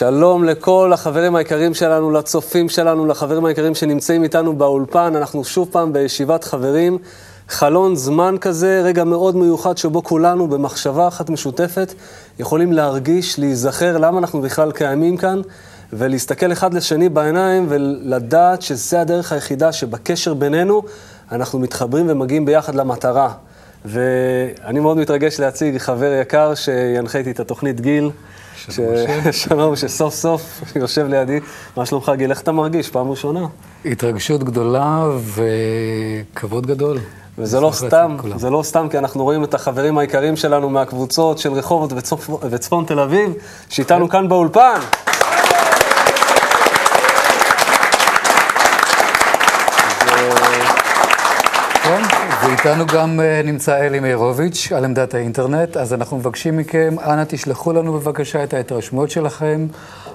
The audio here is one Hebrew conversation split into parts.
שלום לכל החברים היקרים שלנו, לצופים שלנו, לחברים היקרים שנמצאים איתנו באולפן. אנחנו שוב פעם בישיבת חברים. חלון זמן כזה, רגע מאוד מיוחד שבו כולנו במחשבה אחת משותפת יכולים להרגיש, להיזכר למה אנחנו בכלל קיימים כאן, ולהסתכל אחד לשני בעיניים ולדעת שזה הדרך היחידה שבקשר בינינו אנחנו מתחברים ומגיעים ביחד למטרה. ואני מאוד מתרגש להציג חבר יקר שינחה איתי את התוכנית גיל. ש... שלום, שסוף סוף יושב לידי. מה שלומך, גיל? איך אתה מרגיש? פעם ראשונה. התרגשות גדולה וכבוד גדול. וזה לא סתם, זה לא סתם, כי אנחנו רואים את החברים היקרים שלנו מהקבוצות של רחובות וצפ... וצפון תל אביב, שאיתנו כן. כאן באולפן. ואיתנו גם אה, נמצא אלי מאירוביץ' על עמדת האינטרנט, אז אנחנו מבקשים מכם, אנא תשלחו לנו בבקשה את ההתרשמות שלכם,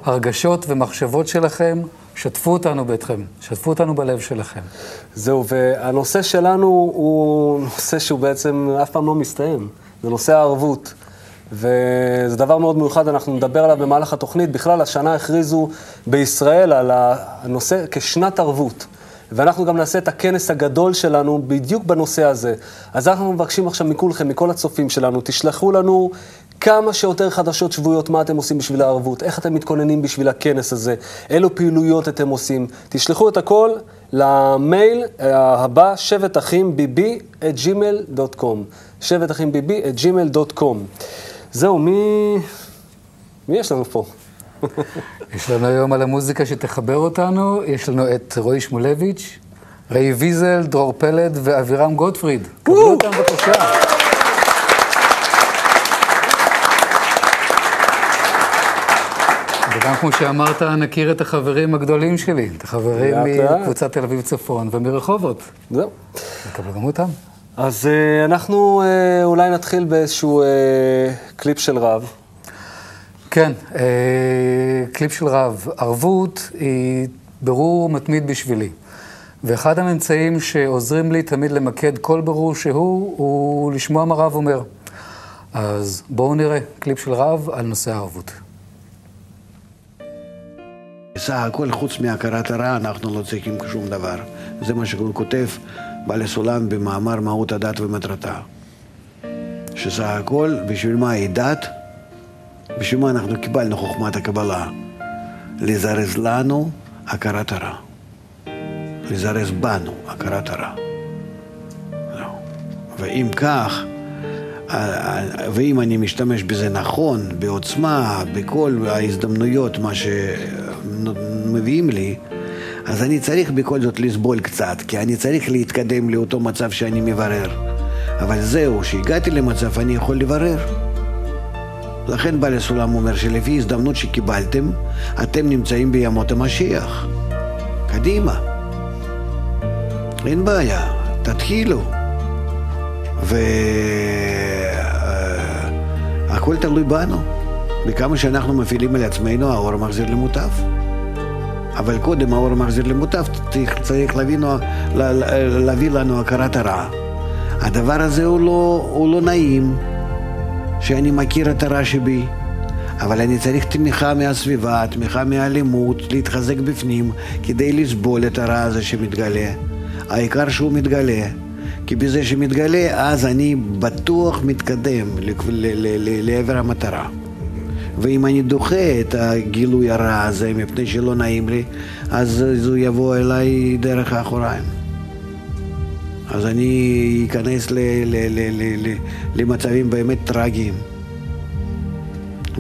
הרגשות ומחשבות שלכם, שתפו אותנו ביתכם, שתפו אותנו בלב שלכם. זהו, והנושא שלנו הוא נושא שהוא בעצם אף פעם לא מסתיים, זה נושא הערבות. וזה דבר מאוד מיוחד, אנחנו נדבר עליו במהלך התוכנית. בכלל, השנה הכריזו בישראל על הנושא כשנת ערבות. ואנחנו גם נעשה את הכנס הגדול שלנו בדיוק בנושא הזה. אז אנחנו מבקשים עכשיו מכולכם, מכל הצופים שלנו, תשלחו לנו כמה שיותר חדשות שבועיות, מה אתם עושים בשביל הערבות, איך אתם מתכוננים בשביל הכנס הזה, אילו פעילויות אתם עושים. תשלחו את הכל למייל אה, הבא, שבט אחים ביבי את gmail.com. שבט אחים ביבי את gmail.com. זהו, מי... מי יש לנו פה? יש לנו היום על המוזיקה שתחבר אותנו, יש לנו את רועי שמולביץ', ראי ויזל, דרור פלד ואבירם גוטפריד. קבלו אותם בבקשה. וגם כמו שאמרת, נכיר את החברים הגדולים שלי, את החברים מקבוצת תל אביב צפון ומרחובות. זהו. נקבל גם אותם. אז uh, אנחנו uh, אולי נתחיל באיזשהו uh, קליפ של רב. כן, אה, קליפ של רב. ערבות היא ברור מתמיד בשבילי. ואחד הממצאים שעוזרים לי תמיד למקד כל ברור שהוא, הוא לשמוע מה רב אומר. אז בואו נראה קליפ של רב על נושא הערבות. בסך הכל, חוץ מהכרת הרע, אנחנו לא צריכים שום דבר. זה מה שהוא כותב בעל הסולם במאמר מהות הדת ומטרתה. שסך הכל, בשביל מה היא דת? בשביל מה אנחנו קיבלנו חוכמת הקבלה? לזרז לנו הכרת הרע. לזרז בנו הכרת הרע. לא. ואם כך, ואם אני משתמש בזה נכון, בעוצמה, בכל ההזדמנויות, מה שמביאים לי, אז אני צריך בכל זאת לסבול קצת, כי אני צריך להתקדם לאותו מצב שאני מברר. אבל זהו, שהגעתי למצב אני יכול לברר. לכן בעל הסולם אומר שלפי הזדמנות שקיבלתם, אתם נמצאים בימות המשיח. קדימה. אין בעיה, תתחילו. והכל תלוי בנו. בכמה שאנחנו מפעילים על עצמנו, האור מחזיר למוטב. אבל קודם האור מחזיר למוטב, צריך, להביא, להביא לנו הכרת הרע. הדבר הזה הוא לא, הוא לא נעים. שאני מכיר את הרע שבי, אבל אני צריך תמיכה מהסביבה, תמיכה מהאלימות, להתחזק בפנים, כדי לסבול את הרע הזה שמתגלה. העיקר שהוא מתגלה, כי בזה שמתגלה, אז אני בטוח מתקדם לעבר המטרה. ואם אני דוחה את הגילוי הרע הזה מפני שלא נעים לי, אז הוא יבוא אליי דרך האחוריים. אז אני אכנס ל, ל, ל, ל, ל, למצבים באמת טרגיים.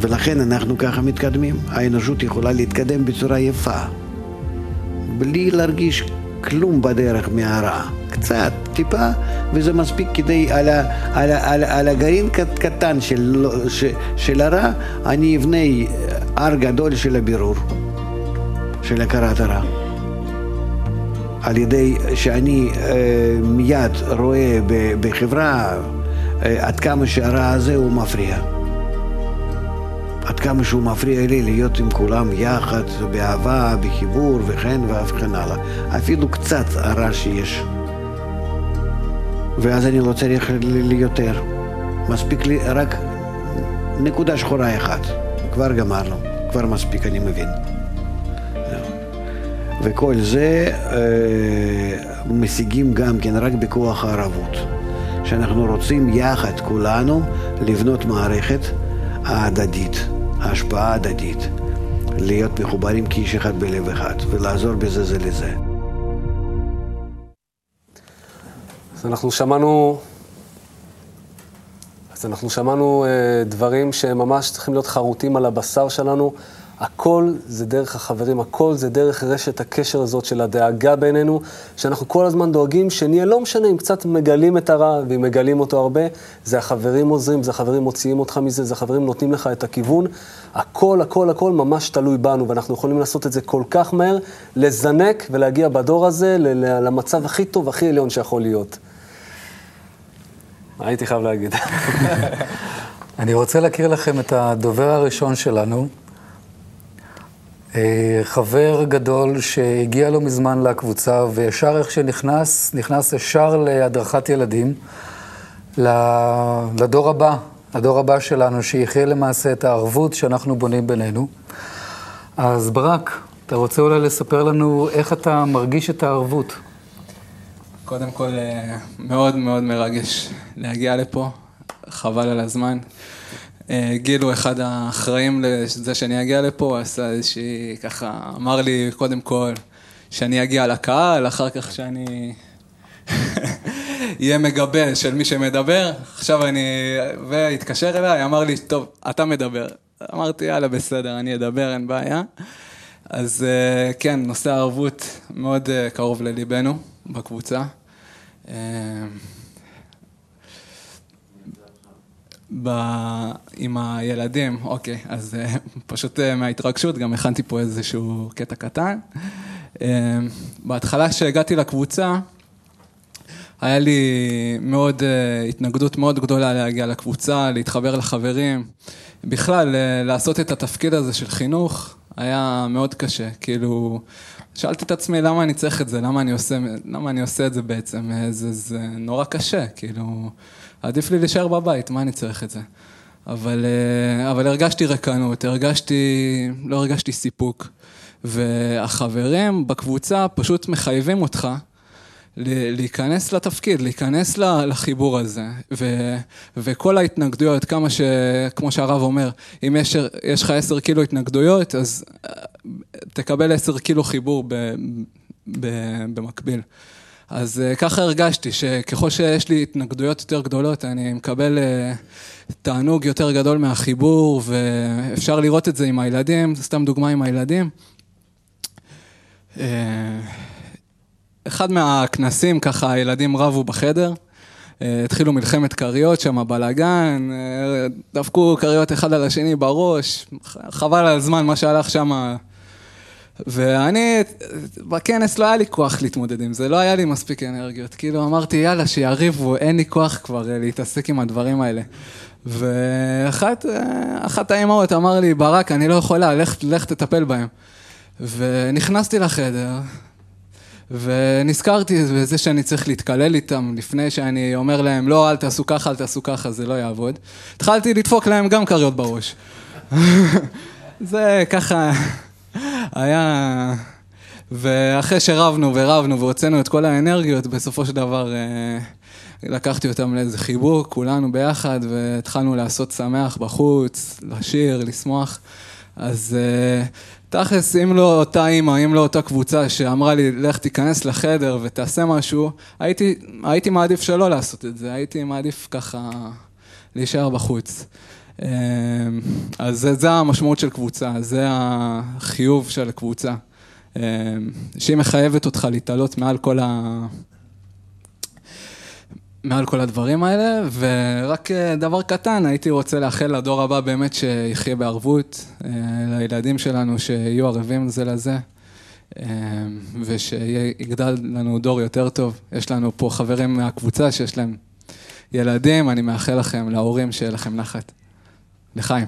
ולכן אנחנו ככה מתקדמים. האנושות יכולה להתקדם בצורה יפה, בלי להרגיש כלום בדרך מהרע. קצת, טיפה, וזה מספיק כדי, על, ה, על, ה, על, על הגרעין קטן של, של, של הרע, אני אבנה הר גדול של הבירור, של הכרת הרע. על ידי שאני אה, מיד רואה בחברה אה, עד כמה שהרע הזה הוא מפריע. עד כמה שהוא מפריע לי להיות עם כולם יחד, באהבה, בחיבור וכן ואף כן הלאה. אפילו קצת הרע שיש. ואז אני לא צריך ליותר. מספיק לי רק נקודה שחורה אחת. כבר גמרנו. כבר מספיק, אני מבין. וכל זה אה, משיגים גם כן רק בכוח הערבות. שאנחנו רוצים יחד כולנו לבנות מערכת ההדדית, ההשפעה ההדדית, להיות מחוברים כאיש אחד בלב אחד ולעזור בזה זה לזה. אז אנחנו שמענו, אז אנחנו שמענו אה, דברים שממש צריכים להיות חרוטים על הבשר שלנו. הכל זה דרך החברים, הכל זה דרך רשת הקשר הזאת של הדאגה בינינו, שאנחנו כל הזמן דואגים שנהיה, לא משנה אם קצת מגלים את הרע, ואם מגלים אותו הרבה, זה החברים עוזרים, זה החברים מוציאים אותך מזה, זה החברים נותנים לך את הכיוון. הכל, הכל, הכל ממש תלוי בנו, ואנחנו יכולים לעשות את זה כל כך מהר, לזנק ולהגיע בדור הזה למצב הכי טוב, הכי עליון שיכול להיות. הייתי חייב להגיד. אני רוצה להכיר לכם את הדובר הראשון שלנו. אה, חבר גדול שהגיע לא מזמן לקבוצה, וישר איך שנכנס, נכנס ישר להדרכת ילדים, לדור הבא, לדור הבא שלנו, שיחיה למעשה את הערבות שאנחנו בונים בינינו. אז ברק, אתה רוצה אולי לספר לנו איך אתה מרגיש את הערבות? קודם כל, אה, מאוד מאוד מרגש להגיע לפה, חבל על הזמן. אה, גיל הוא אחד האחראים לזה שאני אגיע לפה, עשה איזושהי, ככה, אמר לי קודם כל שאני אגיע לקהל, אחר כך שאני אהיה מגבה של מי שמדבר. עכשיו אני, והתקשר אליי, אמר לי, טוב, אתה מדבר. אמרתי, יאללה, בסדר, אני אדבר, אין בעיה. אז אה, כן, נושא הערבות מאוד אה, קרוב לליבנו בקבוצה. ב... עם הילדים, אוקיי, אז uh, פשוט uh, מההתרגשות גם הכנתי פה איזשהו קטע קטן. Uh, בהתחלה כשהגעתי לקבוצה, היה לי מאוד, התנגדות מאוד גדולה להגיע לקבוצה, להתחבר לחברים. בכלל, לעשות את התפקיד הזה של חינוך היה מאוד קשה. כאילו, שאלתי את עצמי למה אני צריך את זה, למה אני עושה, למה אני עושה את זה בעצם, זה, זה נורא קשה, כאילו... עדיף לי להישאר בבית, מה אני צריך את זה? אבל, אה, אבל הרגשתי רקנות, הרגשתי, לא הרגשתי סיפוק. והחברים בקבוצה פשוט מחייבים אותך להיכנס לתפקיד, להיכנס לחיבור הזה. ו, וכל ההתנגדויות, כמה ש... כמו שהרב אומר, אם יש, יש לך עשר קילו התנגדויות, אז אה, תקבל עשר קילו חיבור ב, ב, במקביל. אז uh, ככה הרגשתי, שככל שיש לי התנגדויות יותר גדולות, אני מקבל uh, תענוג יותר גדול מהחיבור, ואפשר לראות את זה עם הילדים, סתם דוגמה עם הילדים. Uh, אחד מהכנסים, ככה הילדים רבו בחדר, התחילו מלחמת כריות שם, בלאגן, דפקו כריות אחד על השני בראש, חבל על הזמן מה שהלך שם. ואני, בכנס לא היה לי כוח להתמודד עם זה, לא היה לי מספיק אנרגיות. כאילו אמרתי, יאללה, שיריבו, אין לי כוח כבר אה, להתעסק עם הדברים האלה. ואחת אה, האימהות אמר לי, ברק, אני לא יכולה, לך, לך תטפל בהם. ונכנסתי לחדר, ונזכרתי בזה שאני צריך להתקלל איתם לפני שאני אומר להם, לא, אל תעשו ככה, אל תעשו ככה, זה לא יעבוד. התחלתי לדפוק להם גם כריות בראש. זה ככה... היה... ואחרי שרבנו ורבנו והוצאנו את כל האנרגיות, בסופו של דבר אה, לקחתי אותם לאיזה חיבוק, כולנו ביחד, והתחלנו לעשות שמח בחוץ, לשיר, לשמוח. אז אה, תכלס, אם לא אותה אימא, אם לא אותה קבוצה שאמרה לי, לך תיכנס לחדר ותעשה משהו, הייתי, הייתי מעדיף שלא לעשות את זה, הייתי מעדיף ככה להישאר בחוץ. אמ, אז זה, זה המשמעות של קבוצה, זה החיוב של קבוצה. אמ, שהיא מחייבת אותך להתעלות מעל כל ה... מעל כל הדברים האלה, ורק אה, דבר קטן, הייתי רוצה לאחל לדור הבא באמת שיחיה בערבות, אה, לילדים שלנו שיהיו ערבים זה לזה, אמ, ושיגדל לנו דור יותר טוב. יש לנו פה חברים מהקבוצה שיש להם ילדים, אני מאחל לכם, להורים, שיהיה לכם נחת. לחיים.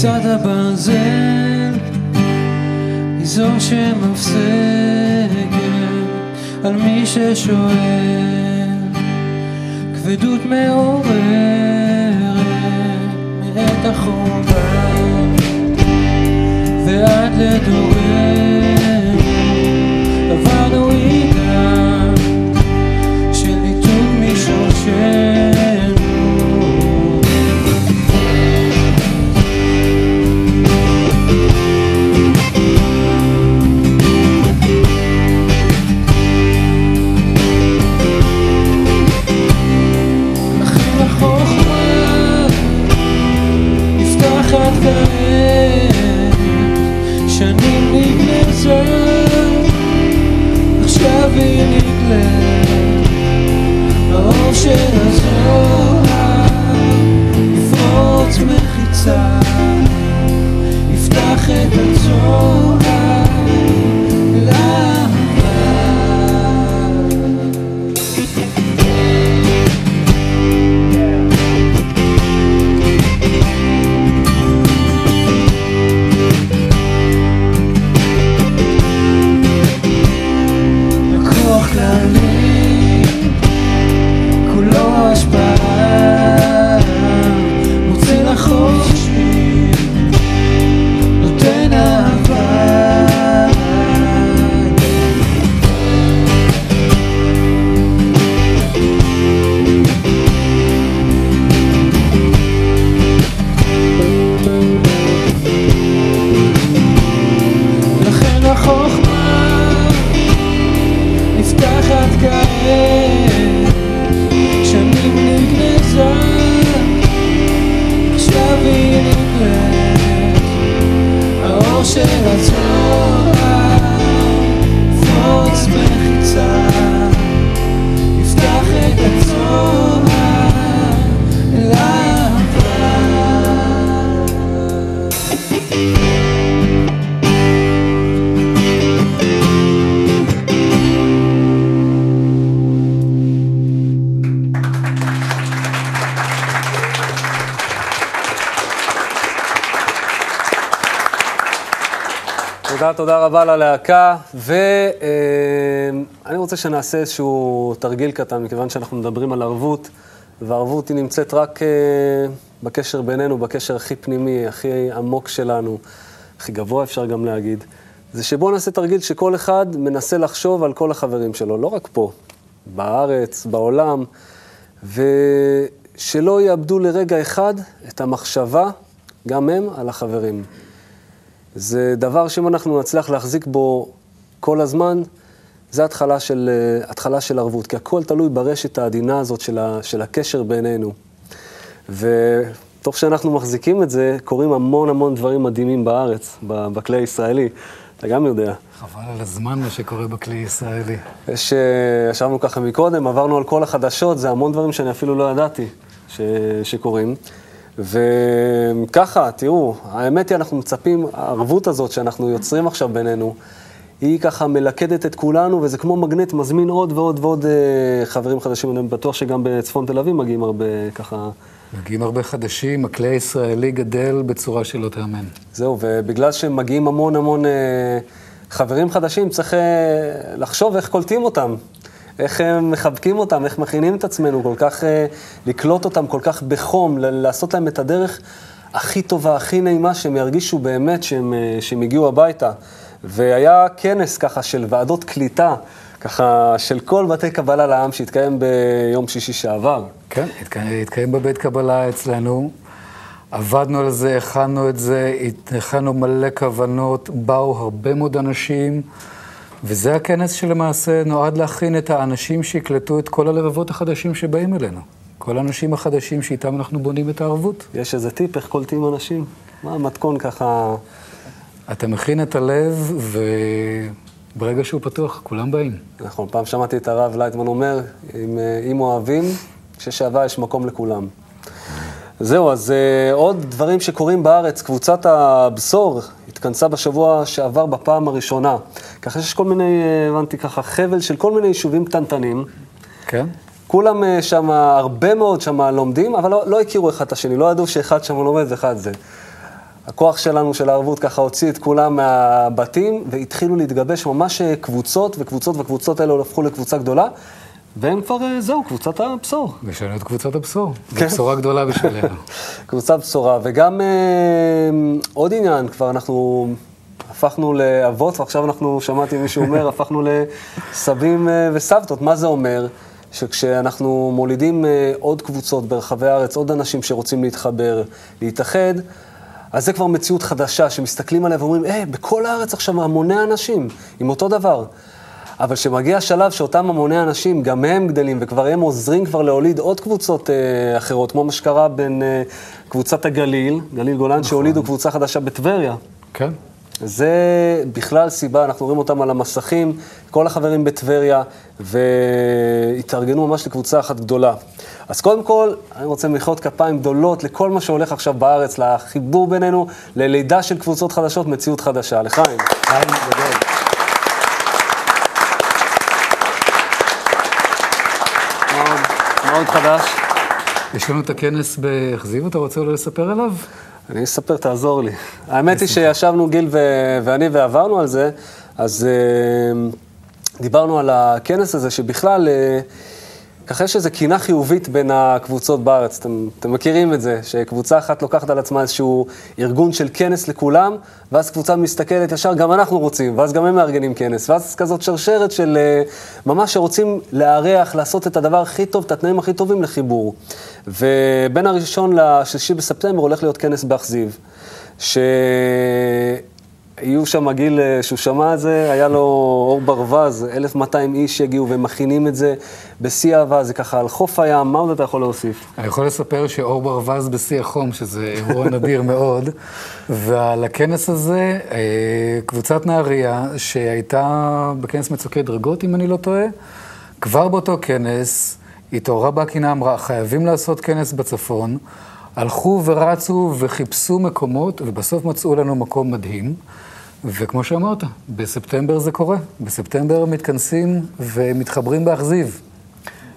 פריצת הברזל היא זו שמפסקת על מי ששואל. כבדות מעוררת מאת החורבן ועד לדורנו Oh. רבה ללהקה, ואני רוצה שנעשה איזשהו תרגיל קטן, מכיוון שאנחנו מדברים על ערבות, והערבות היא נמצאת רק אה, בקשר בינינו, בקשר הכי פנימי, הכי עמוק שלנו, הכי גבוה אפשר גם להגיד, זה שבואו נעשה תרגיל שכל אחד מנסה לחשוב על כל החברים שלו, לא רק פה, בארץ, בעולם, ושלא יאבדו לרגע אחד את המחשבה, גם הם, על החברים. זה דבר שאם אנחנו נצליח להחזיק בו כל הזמן, זה התחלה של, אה, התחלה של ערבות, כי הכל תלוי ברשת העדינה הזאת של, ה, של הקשר בינינו. ותוך שאנחנו מחזיקים את זה, קורים המון המון דברים מדהימים בארץ, בכלי הישראלי, אתה גם יודע. חבל על הזמן מה שקורה בכלי הישראלי. יש, אה, ישבנו ככה מקודם, עברנו על כל החדשות, זה המון דברים שאני אפילו לא ידעתי ש, שקורים. וככה, תראו, האמת היא, אנחנו מצפים, הערבות הזאת שאנחנו יוצרים עכשיו בינינו, היא ככה מלכדת את כולנו, וזה כמו מגנט, מזמין עוד ועוד ועוד אה, חברים חדשים. אני בטוח שגם בצפון תל אביב מגיעים הרבה ככה... מגיעים הרבה חדשים, הכלי הישראלי גדל בצורה שלא תאמן. זהו, ובגלל שמגיעים המון המון אה, חברים חדשים, צריך אה, לחשוב איך קולטים אותם, איך אה, מחבקים אותם, איך מכינים את עצמנו, כל כך, אה, לקלוט אותם כל כך בחום, לעשות להם את הדרך הכי טובה, הכי נעימה, שהם ירגישו באמת שהם, אה, שהם הגיעו הביתה. והיה כנס ככה של ועדות קליטה, ככה של כל בתי קבלה לעם שהתקיים ביום שישי שעבר. כן, התקיים, התקיים בבית קבלה אצלנו, עבדנו על זה, הכנו את זה, הכנו מלא כוונות, באו הרבה מאוד אנשים, וזה הכנס שלמעשה נועד להכין את האנשים שיקלטו את כל הלבבות החדשים שבאים אלינו. כל האנשים החדשים שאיתם אנחנו בונים את הערבות. יש איזה טיפ איך קולטים אנשים? מה המתכון ככה... אתה מכין את הלב, וברגע שהוא פתוח, כולם באים. נכון, פעם שמעתי את הרב לייטמן אומר, אם, אה, אם אוהבים, כששעבה יש מקום לכולם. זהו, אז uh, עוד דברים שקורים בארץ, קבוצת הבשור התכנסה בשבוע שעבר בפעם הראשונה. ככה שיש כל מיני, uh, הבנתי ככה, חבל של כל מיני יישובים קטנטנים. כן? כולם uh, שם, הרבה מאוד שם לומדים, אבל לא, לא הכירו אחד את השני, לא ידעו שאחד שם לומד ואחד זה. הכוח שלנו, של הערבות, ככה הוציא את כולם מהבתים, והתחילו להתגבש ממש אה, קבוצות, וקבוצות, והקבוצות האלה הפכו לקבוצה גדולה, והם כבר, אה, זהו, קבוצת הבשור. יש לנו את קבוצת הבשור. כן. זו בשורה גדולה בשבילנו. קבוצת בשורה, וגם אה, עוד עניין, כבר אנחנו הפכנו לאבות, ועכשיו אנחנו, שמעתי מישהו אומר, הפכנו לסבים אה, וסבתות. מה זה אומר? שכשאנחנו מולידים אה, עוד קבוצות ברחבי הארץ, עוד אנשים שרוצים להתחבר, להתאחד, אז זה כבר מציאות חדשה, שמסתכלים עליה ואומרים, אה, בכל הארץ עכשיו המוני אנשים, עם אותו דבר. אבל כשמגיע השלב שאותם המוני אנשים, גם הם גדלים, וכבר הם עוזרים כבר להוליד עוד קבוצות אה, אחרות, כמו מה שקרה בין אה, קבוצת הגליל, גליל גולן, שהולידו קבוצה חדשה בטבריה. כן. זה בכלל סיבה, אנחנו רואים אותם על המסכים, כל החברים בטבריה, והתארגנו ממש לקבוצה אחת גדולה. אז קודם כל, אני רוצה מחיאות כפיים גדולות לכל מה שהולך עכשיו בארץ, לחיבור בינינו, ללידה של קבוצות חדשות, מציאות חדשה. לחיים. חיים גדול. מאוד, מאוד חדש. יש לנו את הכנס באכזיב, אתה רוצה אולי לספר עליו? אני אספר, תעזור לי. האמת היא שישבנו גיל ו- ואני ועברנו על זה, אז uh, דיברנו על הכנס הזה, שבכלל, uh, ככה יש איזו קינה חיובית בין הקבוצות בארץ. אתם, אתם מכירים את זה, שקבוצה אחת לוקחת על עצמה איזשהו ארגון של כנס לכולם, ואז קבוצה מסתכלת ישר, גם אנחנו רוצים, ואז גם הם מארגנים כנס, ואז כזאת שרשרת של uh, ממש שרוצים לארח, לעשות את הדבר הכי טוב, את התנאים הכי טובים לחיבור. ובין הראשון לשלישי בספטמבר הולך להיות כנס באכזיב, שיהיו שם גיל אה, שהוא שמע את זה, היה לו אור ברווז, 1,200 איש שהגיעו ומכינים את זה בשיא אהבה, זה ככה על חוף הים, מה עוד אתה יכול להוסיף? אני יכול לספר שאור ברווז בשיא החום, שזה אירוע נדיר מאוד, ועל הכנס הזה, אה, קבוצת נהריה, שהייתה בכנס מצוקי דרגות, אם אני לא טועה, כבר באותו כנס, התעוררה בהקינה, אמרה, חייבים לעשות כנס בצפון, הלכו ורצו וחיפשו מקומות, ובסוף מצאו לנו מקום מדהים. וכמו שאמרת, בספטמבר זה קורה. בספטמבר מתכנסים ומתחברים באכזיב.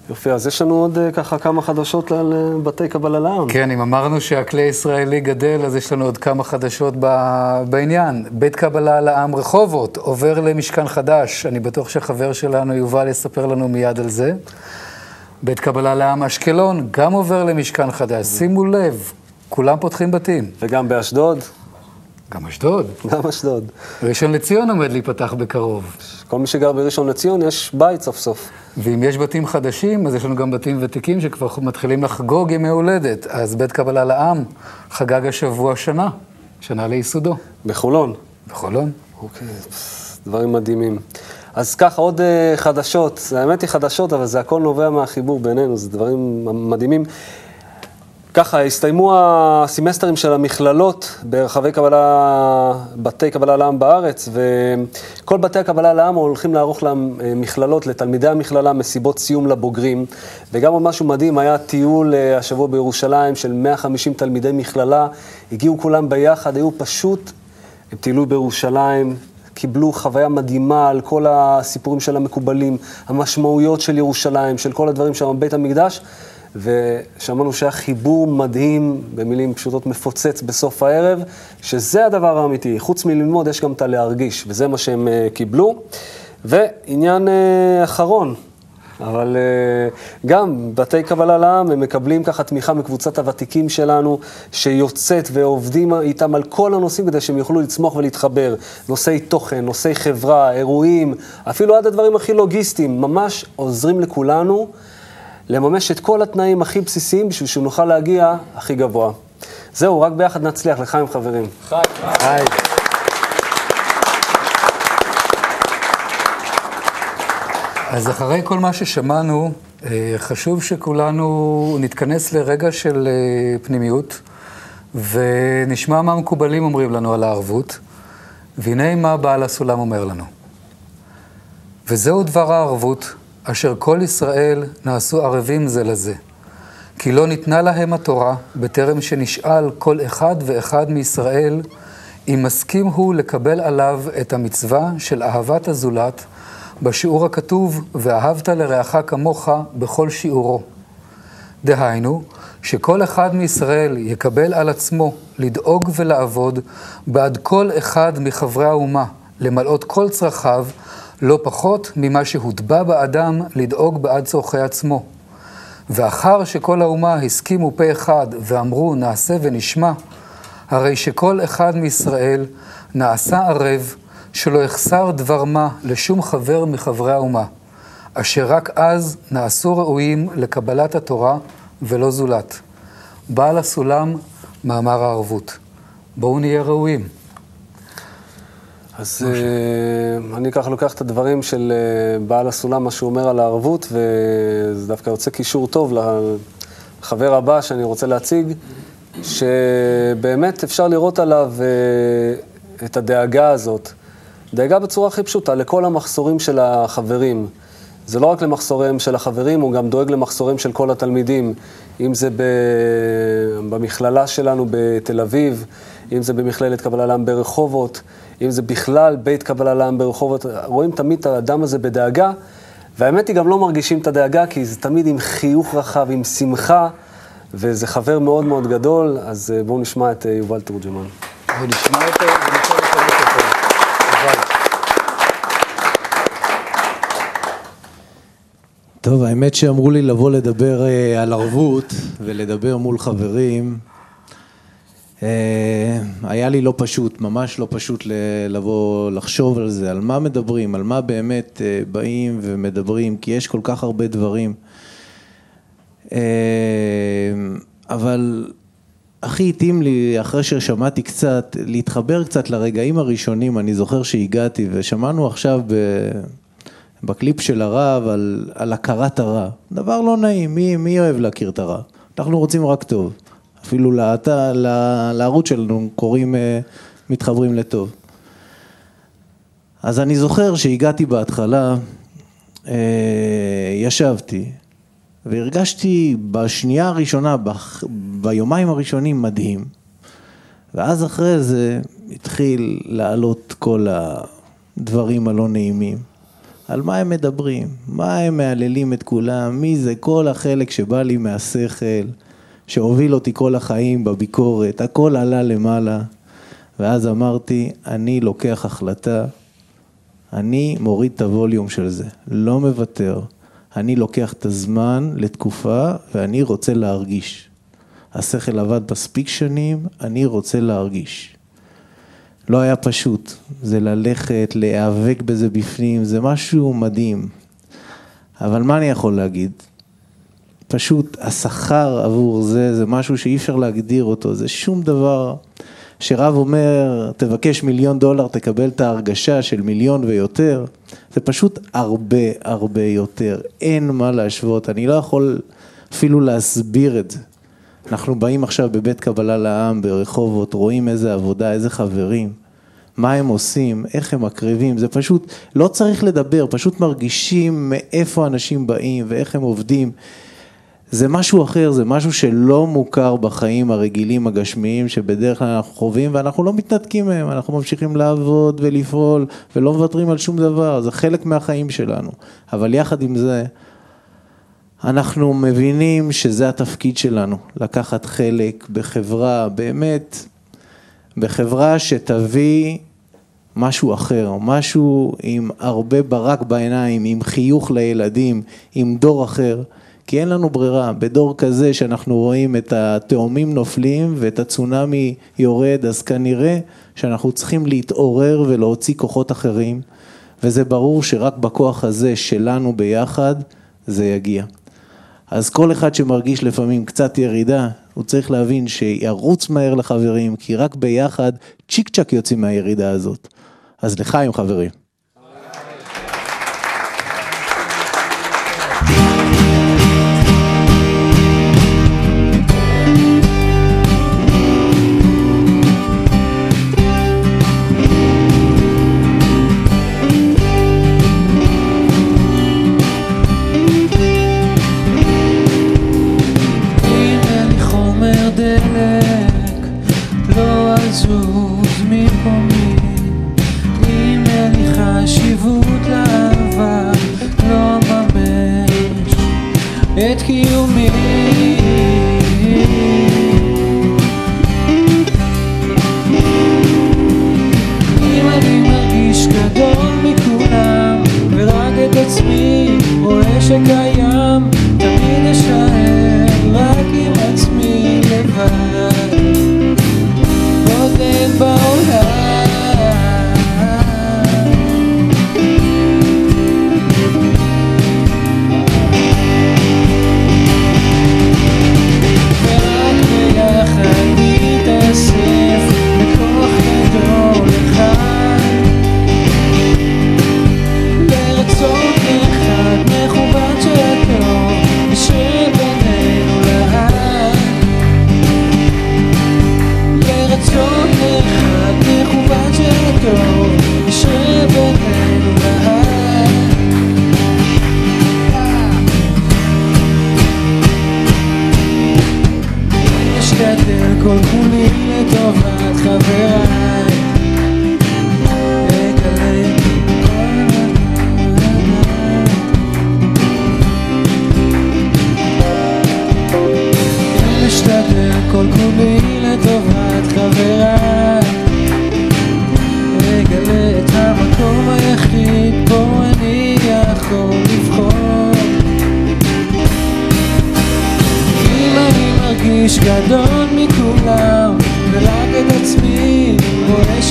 יופי, אז יש לנו עוד אה, ככה כמה חדשות על אה, בתי קבלה לעם. כן, אם אמרנו שהכלי הישראלי גדל, אז יש לנו עוד כמה חדשות ב- בעניין. בית קבלה לעם רחובות עובר למשכן חדש. אני בטוח שהחבר שלנו יובל יספר לנו מיד על זה. בית קבלה לעם אשקלון גם עובר למשכן חדש. שימו לב, כולם פותחים בתים. וגם באשדוד, גם אשדוד. גם אשדוד. ראשון לציון עומד להיפתח בקרוב. כל מי שגר בראשון לציון, יש בית סוף סוף. ואם יש בתים חדשים, אז יש לנו גם בתים ותיקים שכבר מתחילים לחגוג ימי הולדת. אז בית קבלה לעם חגג השבוע שנה, שנה לייסודו, בחולון. בחולון. אוקיי, דברים מדהימים. אז ככה, עוד uh, חדשות. האמת היא חדשות, אבל זה הכל נובע מהחיבור בינינו, זה דברים מדהימים. ככה, הסתיימו הסמסטרים של המכללות ברחבי קבלה, בתי קבלה לעם בארץ, וכל בתי הקבלה לעם הולכים לערוך להם אה, לתלמידי המכללה, מסיבות סיום לבוגרים. וגם עוד משהו מדהים, היה טיול אה, השבוע בירושלים של 150 תלמידי מכללה, הגיעו כולם ביחד, היו פשוט, הם טיילו בירושלים, קיבלו חוויה מדהימה על כל הסיפורים של המקובלים, המשמעויות של ירושלים, של כל הדברים שם, בית המקדש, ושמענו שהיה חיבור מדהים, במילים פשוטות מפוצץ בסוף הערב, שזה הדבר האמיתי. חוץ מללמוד, יש גם את הלהרגיש, וזה מה שהם uh, קיבלו. ועניין uh, אחרון, אבל uh, גם בתי קבלה לעם, הם מקבלים ככה תמיכה מקבוצת הוותיקים שלנו, שיוצאת ועובדים איתם על כל הנושאים כדי שהם יוכלו לצמוח ולהתחבר. נושאי תוכן, נושאי חברה, אירועים, אפילו עד הדברים הכי לוגיסטיים, ממש עוזרים לכולנו לממש את כל התנאים הכי בסיסיים בשביל שנוכל להגיע הכי גבוה. זהו, רק ביחד נצליח, לחיים חברים. היי. אז אחרי כל מה ששמענו, אה, חשוב שכולנו נתכנס לרגע של אה, פנימיות, ונשמע מה המקובלים אומרים לנו על הערבות, והנה מה בעל הסולם אומר לנו. וזהו דבר הערבות, אשר כל ישראל נעשו ערבים זה לזה. כי לא ניתנה להם התורה, בטרם שנשאל כל אחד ואחד מישראל, אם מסכים הוא לקבל עליו את המצווה של אהבת הזולת, בשיעור הכתוב, ואהבת לרעך כמוך בכל שיעורו. דהיינו, שכל אחד מישראל יקבל על עצמו לדאוג ולעבוד בעד כל אחד מחברי האומה, למלאות כל צרכיו, לא פחות ממה שהוטבע באדם לדאוג בעד צורכי עצמו. ואחר שכל האומה הסכימו פה אחד ואמרו נעשה ונשמע, הרי שכל אחד מישראל נעשה ערב שלא יחסר דבר מה לשום חבר מחברי האומה, אשר רק אז נעשו ראויים לקבלת התורה ולא זולת. בעל הסולם, מאמר הערבות. בואו נהיה ראויים. אז uh, אני ככה לוקח את הדברים של uh, בעל הסולם, מה שהוא אומר על הערבות, וזה דווקא יוצא קישור טוב לחבר הבא שאני רוצה להציג, שבאמת אפשר לראות עליו uh, את הדאגה הזאת. דאגה בצורה הכי פשוטה, לכל המחסורים של החברים. זה לא רק למחסוריהם של החברים, הוא גם דואג למחסוריהם של כל התלמידים. אם זה במכללה שלנו בתל אביב, אם זה במכללת קבלה לעם ברחובות, אם זה בכלל בית קבלה לעם ברחובות, רואים תמיד את האדם הזה בדאגה, והאמת היא גם לא מרגישים את הדאגה, כי זה תמיד עם חיוך רחב, עם שמחה, וזה חבר מאוד מאוד גדול, אז אה, בואו נשמע את אה, יובל תורג'מן. אותו ונשאל אותו מיקרופון. יובל. טוב, האמת שאמרו לי לבוא לדבר אה, על ערבות ולדבר מול חברים. אה, היה לי לא פשוט, ממש לא פשוט לבוא לחשוב על זה, על מה מדברים, על מה באמת אה, באים ומדברים, כי יש כל כך הרבה דברים. אבל הכי התאים לי, אחרי ששמעתי קצת, להתחבר קצת לרגעים הראשונים, אני זוכר שהגעתי ושמענו עכשיו ב... בקליפ של הרב על, על הכרת הרע. דבר לא נעים, מי, מי אוהב להכיר את הרע? אנחנו רוצים רק טוב. אפילו לעת, ל- לערוץ שלנו קוראים, אה, מתחברים לטוב. אז אני זוכר שהגעתי בהתחלה, אה, ישבתי, והרגשתי בשנייה הראשונה, בח- ביומיים הראשונים מדהים. ואז אחרי זה התחיל לעלות כל הדברים הלא נעימים. על מה הם מדברים? מה הם מהללים את כולם? מי זה? כל החלק שבא לי מהשכל, שהוביל אותי כל החיים בביקורת, הכל עלה למעלה. ואז אמרתי, אני לוקח החלטה, אני מוריד את הווליום של זה, לא מוותר. אני לוקח את הזמן לתקופה ואני רוצה להרגיש. השכל עבד מספיק שנים, אני רוצה להרגיש. לא היה פשוט, זה ללכת, להיאבק בזה בפנים, זה משהו מדהים. אבל מה אני יכול להגיד? פשוט השכר עבור זה, זה משהו שאי אפשר להגדיר אותו, זה שום דבר שרב אומר, תבקש מיליון דולר, תקבל את ההרגשה של מיליון ויותר, זה פשוט הרבה הרבה יותר, אין מה להשוות, אני לא יכול אפילו להסביר את זה. אנחנו באים עכשיו בבית קבלה לעם ברחובות, רואים איזה עבודה, איזה חברים, מה הם עושים, איך הם מקריבים, זה פשוט, לא צריך לדבר, פשוט מרגישים מאיפה אנשים באים ואיך הם עובדים. זה משהו אחר, זה משהו שלא מוכר בחיים הרגילים הגשמיים שבדרך כלל אנחנו חווים ואנחנו לא מתנתקים מהם, אנחנו ממשיכים לעבוד ולפעול ולא מוותרים על שום דבר, זה חלק מהחיים שלנו. אבל יחד עם זה, אנחנו מבינים שזה התפקיד שלנו, לקחת חלק בחברה, באמת, בחברה שתביא משהו אחר, משהו עם הרבה ברק בעיניים, עם חיוך לילדים, עם דור אחר, כי אין לנו ברירה. בדור כזה שאנחנו רואים את התאומים נופלים ואת הצונאמי יורד, אז כנראה שאנחנו צריכים להתעורר ולהוציא כוחות אחרים, וזה ברור שרק בכוח הזה שלנו ביחד, זה יגיע. אז כל אחד שמרגיש לפעמים קצת ירידה, הוא צריך להבין שירוץ מהר לחברים, כי רק ביחד צ'יק צ'אק יוצאים מהירידה הזאת. אז לחיים חברים. am, también está en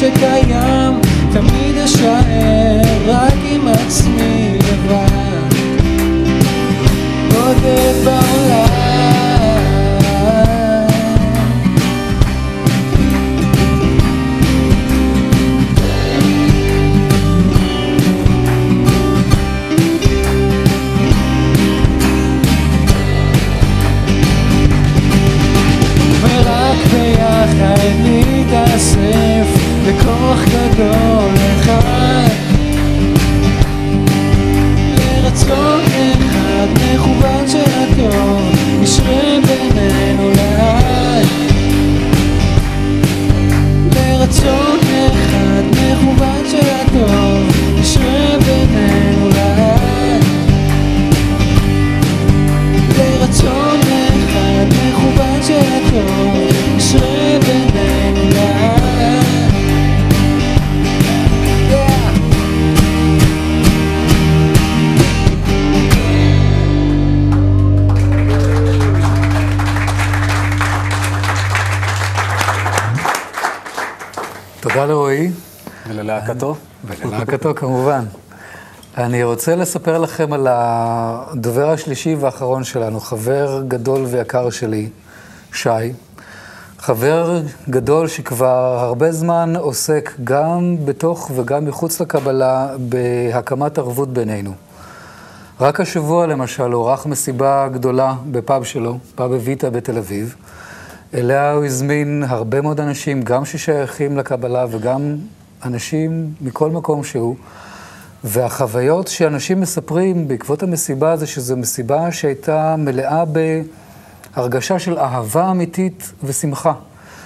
שקיים תמיד אשאר רק עם עצמי לבד. בודד בעולם רוצה לספר לכם על הדובר השלישי והאחרון שלנו, חבר גדול ויקר שלי, שי. חבר גדול שכבר הרבה זמן עוסק גם בתוך וגם מחוץ לקבלה בהקמת ערבות בינינו. רק השבוע למשל הוא ערך מסיבה גדולה בפאב שלו, פאב אביטה בתל אביב. אליה הוא הזמין הרבה מאוד אנשים, גם ששייכים לקבלה וגם אנשים מכל מקום שהוא. והחוויות שאנשים מספרים בעקבות המסיבה זה שזו מסיבה שהייתה מלאה בהרגשה של אהבה אמיתית ושמחה,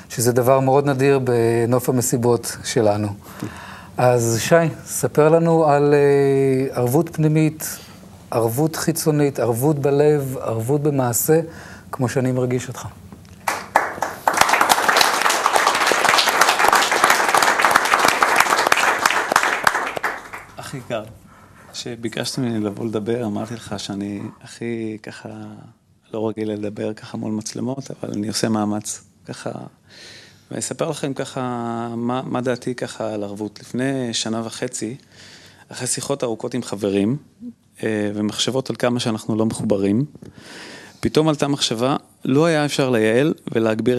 שזה דבר מאוד נדיר בנוף המסיבות שלנו. אז שי, ספר לנו על אה, ערבות פנימית, ערבות חיצונית, ערבות בלב, ערבות במעשה, כמו שאני מרגיש אותך. הכי קר. כשביקשת ממני לבוא לדבר, אמרתי לך שאני הכי ככה לא רגיל לדבר ככה מול מצלמות, אבל אני עושה מאמץ ככה. ואני אספר לכם ככה מה, מה דעתי ככה על ערבות. לפני שנה וחצי, אחרי שיחות ארוכות עם חברים, אה, ומחשבות על כמה שאנחנו לא מחוברים, פתאום עלתה מחשבה, לא היה אפשר לייעל ולהגביר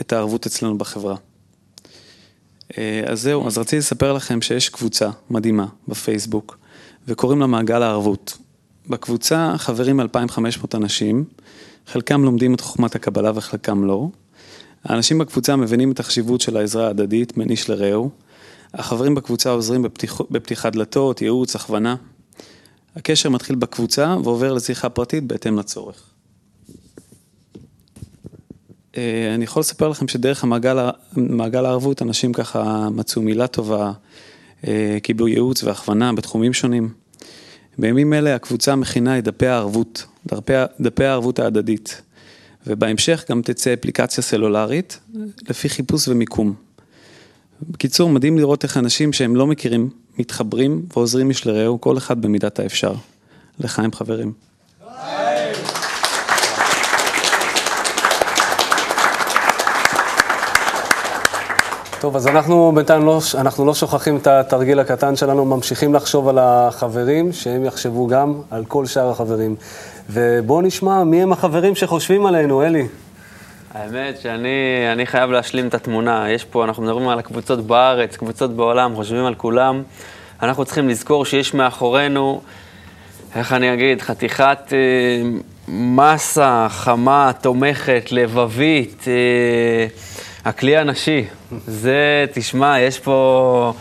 את הערבות אצלנו בחברה. אה, אז זהו, אז רציתי לספר לכם שיש קבוצה מדהימה בפייסבוק, וקוראים לה מעגל הערבות. בקבוצה חברים 2,500 אנשים, חלקם לומדים את חוכמת הקבלה וחלקם לא. האנשים בקבוצה מבינים את החשיבות של העזרה ההדדית בין איש לרעהו. החברים בקבוצה עוזרים בפתיח, בפתיחת דלתות, ייעוץ, הכוונה. הקשר מתחיל בקבוצה ועובר לשיחה פרטית בהתאם לצורך. אה, אני יכול לספר לכם שדרך המעגל, הערבות אנשים ככה מצאו מילה טובה, אה, קיבלו ייעוץ והכוונה בתחומים שונים. בימים אלה הקבוצה מכינה את דפי הערבות, דפי, דפי הערבות ההדדית, ובהמשך גם תצא אפליקציה סלולרית לפי חיפוש ומיקום. בקיצור, מדהים לראות איך אנשים שהם לא מכירים, מתחברים ועוזרים איש לרעהו, כל אחד במידת האפשר. לחיים חברים. טוב, אז אנחנו בינתיים לא, אנחנו לא שוכחים את התרגיל הקטן שלנו, ממשיכים לחשוב על החברים, שהם יחשבו גם על כל שאר החברים. ובואו נשמע מי הם החברים שחושבים עלינו, אלי. האמת שאני אני חייב להשלים את התמונה. יש פה, אנחנו מדברים על הקבוצות בארץ, קבוצות בעולם, חושבים על כולם. אנחנו צריכים לזכור שיש מאחורינו, איך אני אגיד, חתיכת אה, מסה חמה, תומכת, לבבית, אה, הכלי הנשי. זה, תשמע, יש פה...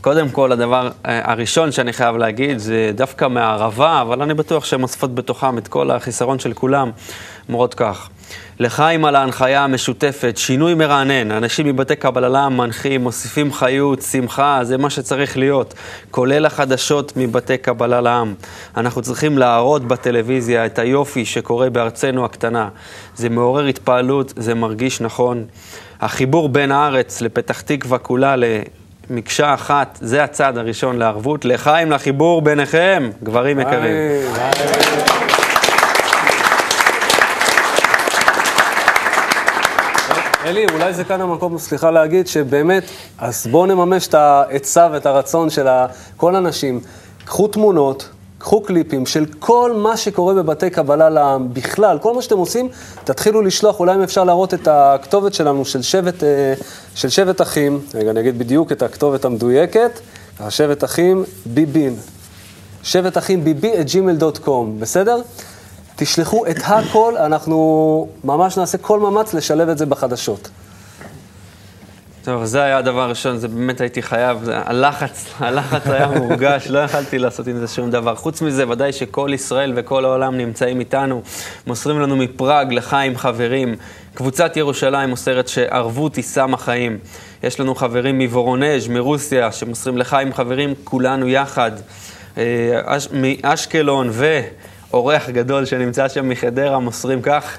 קודם כל, הדבר אה, הראשון שאני חייב להגיד זה דווקא מהערבה, אבל אני בטוח שהן אוספות בתוכם את כל החיסרון של כולם, אומרות כך. לחיים על ההנחיה המשותפת, שינוי מרענן, אנשים מבתי קבלה מנחים, מוסיפים חיות, שמחה, זה מה שצריך להיות, כולל החדשות מבתי קבלה לעם. אנחנו צריכים להראות בטלוויזיה את היופי שקורה בארצנו הקטנה. זה מעורר התפעלות, זה מרגיש נכון. החיבור בין הארץ לפתח תקווה כולה למקשה אחת, זה הצעד הראשון לערבות. לחיים לחיבור ביניכם, גברים יקרים. אלי, אולי זה כאן המקום, סליחה להגיד, שבאמת, אז בואו נממש את העצה ואת הרצון של כל הנשים. קחו תמונות, קחו קליפים של כל מה שקורה בבתי קבלה לעם, בכלל, כל מה שאתם עושים, תתחילו לשלוח, אולי אם אפשר להראות את הכתובת שלנו, של שבט, אה, של שבט אחים, רגע, אני אגיד בדיוק את הכתובת המדויקת, השבט אחים ביבין. שבט אחים ביבי את gmail.com, בסדר? תשלחו את הכל, אנחנו ממש נעשה כל מאמץ לשלב את זה בחדשות. טוב, זה היה הדבר הראשון, זה באמת הייתי חייב, הלחץ, הלחץ היה מורגש, לא יכלתי לעשות עם זה שום דבר. חוץ מזה, ודאי שכל ישראל וכל העולם נמצאים איתנו, מוסרים לנו מפראג לחיים חברים. קבוצת ירושלים מוסרת שערבות היא סם החיים. יש לנו חברים מוורונז', מרוסיה, שמוסרים לחיים חברים, כולנו יחד. אה, אש, מאשקלון ואורח גדול שנמצא שם מחדרה מוסרים כך,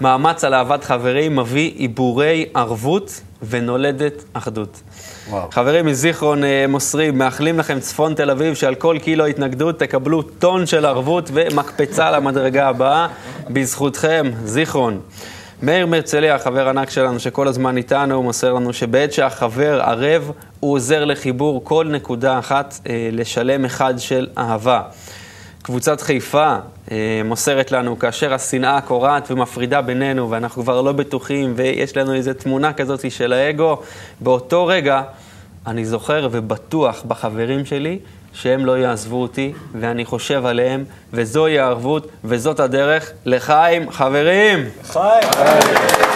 מאמץ על אהבת חברים מביא עיבורי ערבות ונולדת אחדות. וואו. חברים מזיכרון אה, מוסרים, מאחלים לכם צפון תל אביב שעל כל קילו התנגדות תקבלו טון של ערבות ומקפצה למדרגה הבאה בזכותכם, זיכרון. מאיר מרצליה, חבר ענק שלנו שכל הזמן איתנו, הוא מוסר לנו שבעת שהחבר ערב, הוא עוזר לחיבור כל נקודה אחת אה, לשלם אחד של אהבה. קבוצת חיפה אה, מוסרת לנו, כאשר השנאה קורעת ומפרידה בינינו ואנחנו כבר לא בטוחים ויש לנו איזו תמונה כזאת של האגו, באותו רגע אני זוכר ובטוח בחברים שלי שהם לא יעזבו אותי ואני חושב עליהם וזוהי הערבות וזאת הדרך לחיים חברים. אם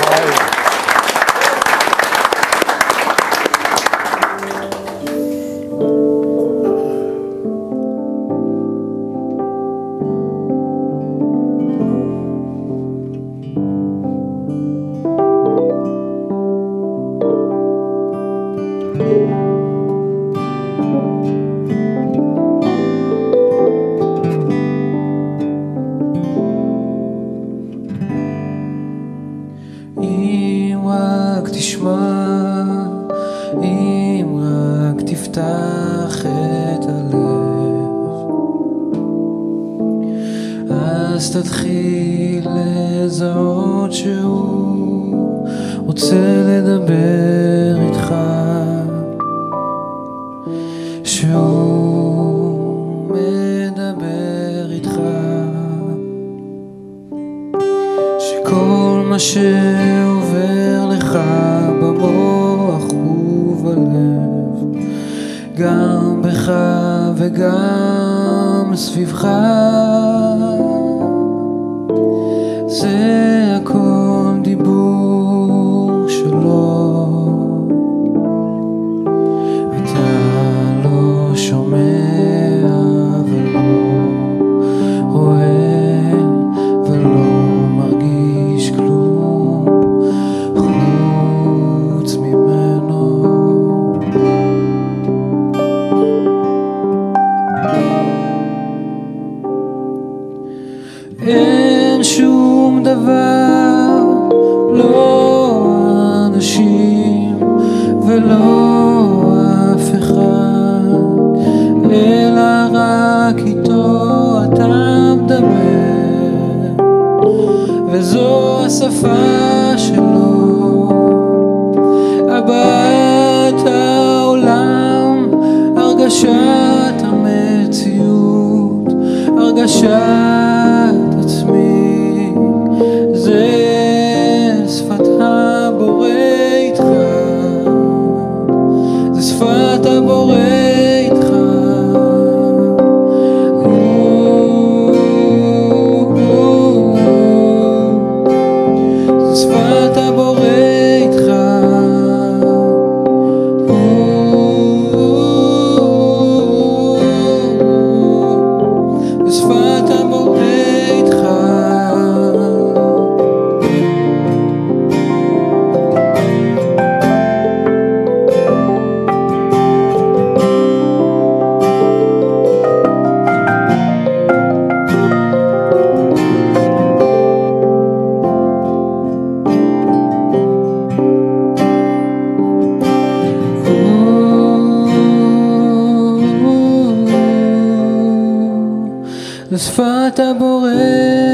שפת הבורא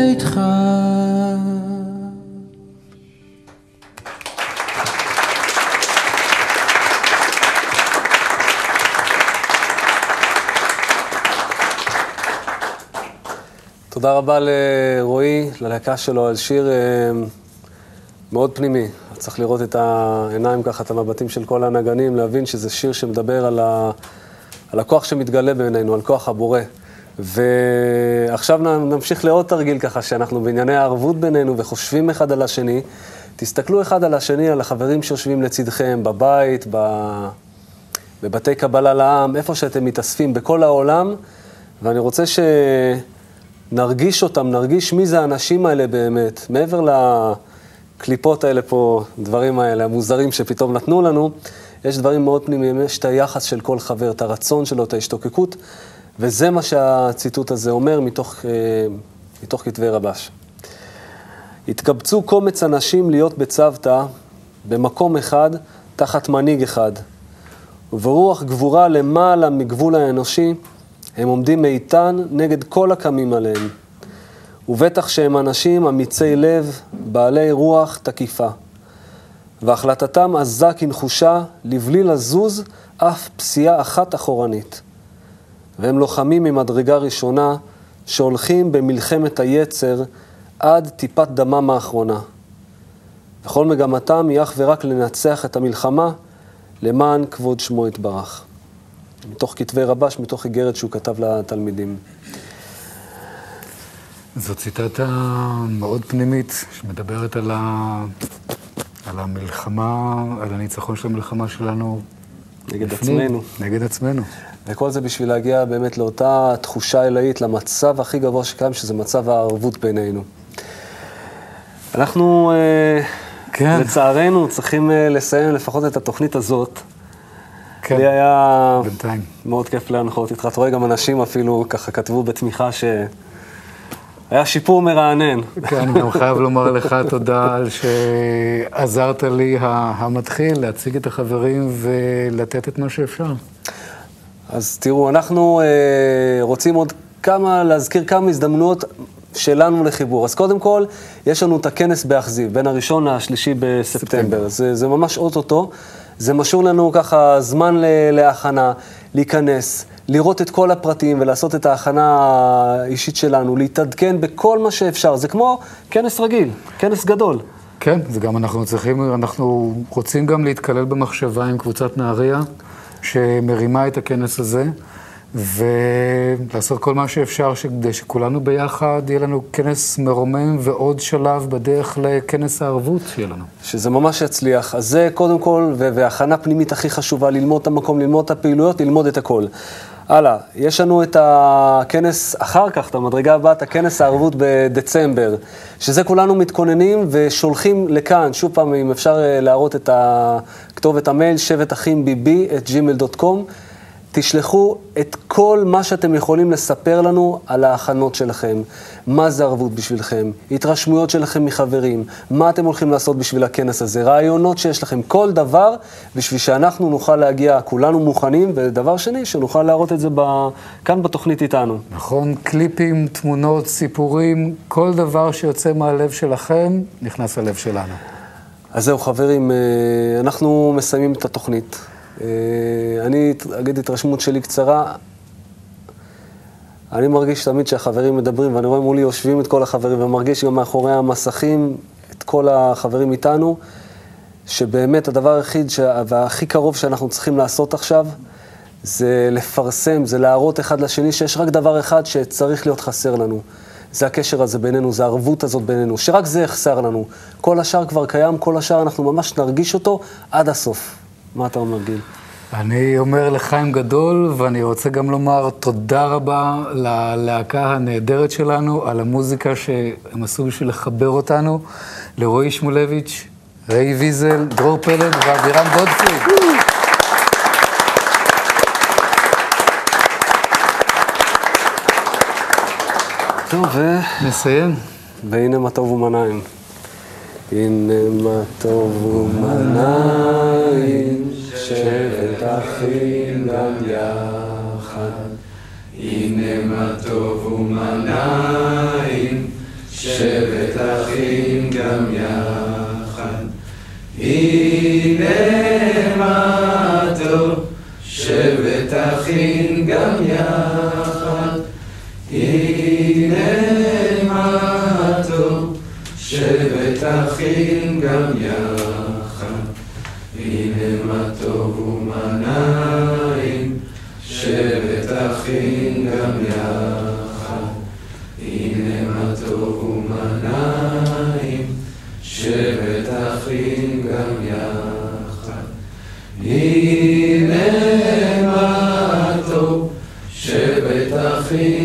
איתך. תודה רבה לרועי, ללהקה שלו, על שיר אה, מאוד פנימי. צריך לראות את העיניים ככה, את המבטים של כל הנגנים, להבין שזה שיר שמדבר על, ה... על הכוח שמתגלה בינינו, על כוח הבורא. ועכשיו נמשיך לעוד תרגיל ככה, שאנחנו בענייני הערבות בינינו וחושבים אחד על השני. תסתכלו אחד על השני, על החברים שיושבים לצדכם, בבית, ב... בבתי קבלה לעם, איפה שאתם מתאספים, בכל העולם, ואני רוצה שנרגיש אותם, נרגיש מי זה האנשים האלה באמת, מעבר לקליפות האלה פה, דברים האלה, המוזרים שפתאום נתנו לנו, יש דברים מאוד פנימיים, יש את היחס של כל חבר, את הרצון שלו, את ההשתוקקות, וזה מה שהציטוט הזה אומר מתוך, אה, מתוך כתבי רבש. התקבצו קומץ אנשים להיות בצוותא במקום אחד, תחת מנהיג אחד. וברוח גבורה למעלה מגבול האנושי, הם עומדים איתן נגד כל הקמים עליהם. ובטח שהם אנשים אמיצי לב, בעלי רוח תקיפה. והחלטתם עזה כנחושה, לבלי לזוז אף פסיעה אחת אחורנית. והם לוחמים ממדרגה ראשונה, שהולכים במלחמת היצר עד טיפת דמם האחרונה. וכל מגמתם היא אך ורק לנצח את המלחמה למען כבוד שמו יתברך. מתוך כתבי רבש, מתוך איגרת שהוא כתב לתלמידים. זו ציטטה מאוד פנימית, שמדברת על, ה... על המלחמה, על הניצחון של המלחמה שלנו. נגד בפנים, עצמנו. נגד עצמנו. וכל זה בשביל להגיע באמת לאותה תחושה אלוהית, למצב הכי גבוה שקיים, שזה מצב הערבות בינינו. אנחנו, אה, כן. לצערנו, צריכים אה, לסיים לפחות את התוכנית הזאת. כן, לי היה בינתיים. מאוד כיף להנחות איתך. אתה רואה, גם אנשים אפילו ככה כתבו בתמיכה שהיה שיפור מרענן. כן, אני גם חייב לומר לך תודה על שעזרת לי המתחיל להציג את החברים ולתת את מה שאפשר. אז תראו, אנחנו אה, רוצים עוד כמה, להזכיר כמה הזדמנויות שלנו לחיבור. אז קודם כל, יש לנו את הכנס באכזיב, בין הראשון לשלישי בספטמבר. זה, זה ממש אוטוטו. זה משאיר לנו ככה זמן ל- להכנה, להיכנס, לראות את כל הפרטים ולעשות את ההכנה האישית שלנו, להתעדכן בכל מה שאפשר. זה כמו כנס רגיל, כנס גדול. כן, זה גם אנחנו צריכים, אנחנו רוצים גם להתקלל במחשבה עם קבוצת נהריה, שמרימה את הכנס הזה, ולעשות כל מה שאפשר כדי שכולנו ביחד יהיה לנו כנס מרומם ועוד שלב בדרך לכנס הערבות שיהיה לנו. שזה ממש יצליח. אז זה קודם כל, והכנה פנימית הכי חשובה, ללמוד את המקום, ללמוד את הפעילויות, ללמוד את הכל. הלאה, יש לנו את הכנס אחר כך, את המדרגה הבאה, את הכנס הערבות בדצמבר, שזה כולנו מתכוננים ושולחים לכאן, שוב פעם, אם אפשר אה, להראות את כתובת המייל, שבט אחים bb, את gmail.com. תשלחו את כל מה שאתם יכולים לספר לנו על ההכנות שלכם. מה זה ערבות בשבילכם, התרשמויות שלכם מחברים, מה אתם הולכים לעשות בשביל הכנס הזה, רעיונות שיש לכם, כל דבר, בשביל שאנחנו נוכל להגיע, כולנו מוכנים, ודבר שני, שנוכל להראות את זה ב... כאן בתוכנית איתנו. נכון? קליפים, תמונות, סיפורים, כל דבר שיוצא מהלב שלכם, נכנס ללב שלנו. אז זהו, חברים, אה, אנחנו מסיימים את התוכנית. אה, אני אגיד התרשמות שלי קצרה. אני מרגיש תמיד שהחברים מדברים, ואני רואה מולי יושבים את כל החברים, ומרגיש גם מאחורי המסכים את כל החברים איתנו, שבאמת הדבר היחיד שה- והכי קרוב שאנחנו צריכים לעשות עכשיו, זה לפרסם, זה להראות אחד לשני שיש רק דבר אחד שצריך להיות חסר לנו. זה הקשר הזה בינינו, זה הערבות הזאת בינינו, שרק זה יחסר לנו. כל השאר כבר קיים, כל השאר אנחנו ממש נרגיש אותו עד הסוף. מה אתה אומר, גיל? אני אומר לחיים גדול, ואני רוצה גם לומר תודה רבה ללהקה הנהדרת שלנו, על המוזיקה שהם עשו בשביל לחבר אותנו, לרועי שמולביץ', ריי ויזל, דרור פלד ואבירם גודפריד. טוב, ו... נסיים. והנה מה טוב ומנעים. הנה מה טוב ומנעים, שבט אחים גם יחד. הנה מה טוב ומה נעים, שבת אחים גם יחד. הנה מה טוב, שבת אחים גם יחד. הנה שבת אחים גם יחד. הנה מה טוב ומה נעים, שבת אחים גם יחד. הנה מה טוב ומה נעים, שבת אחים גם יחד. הנה מה טוב, שבת אחים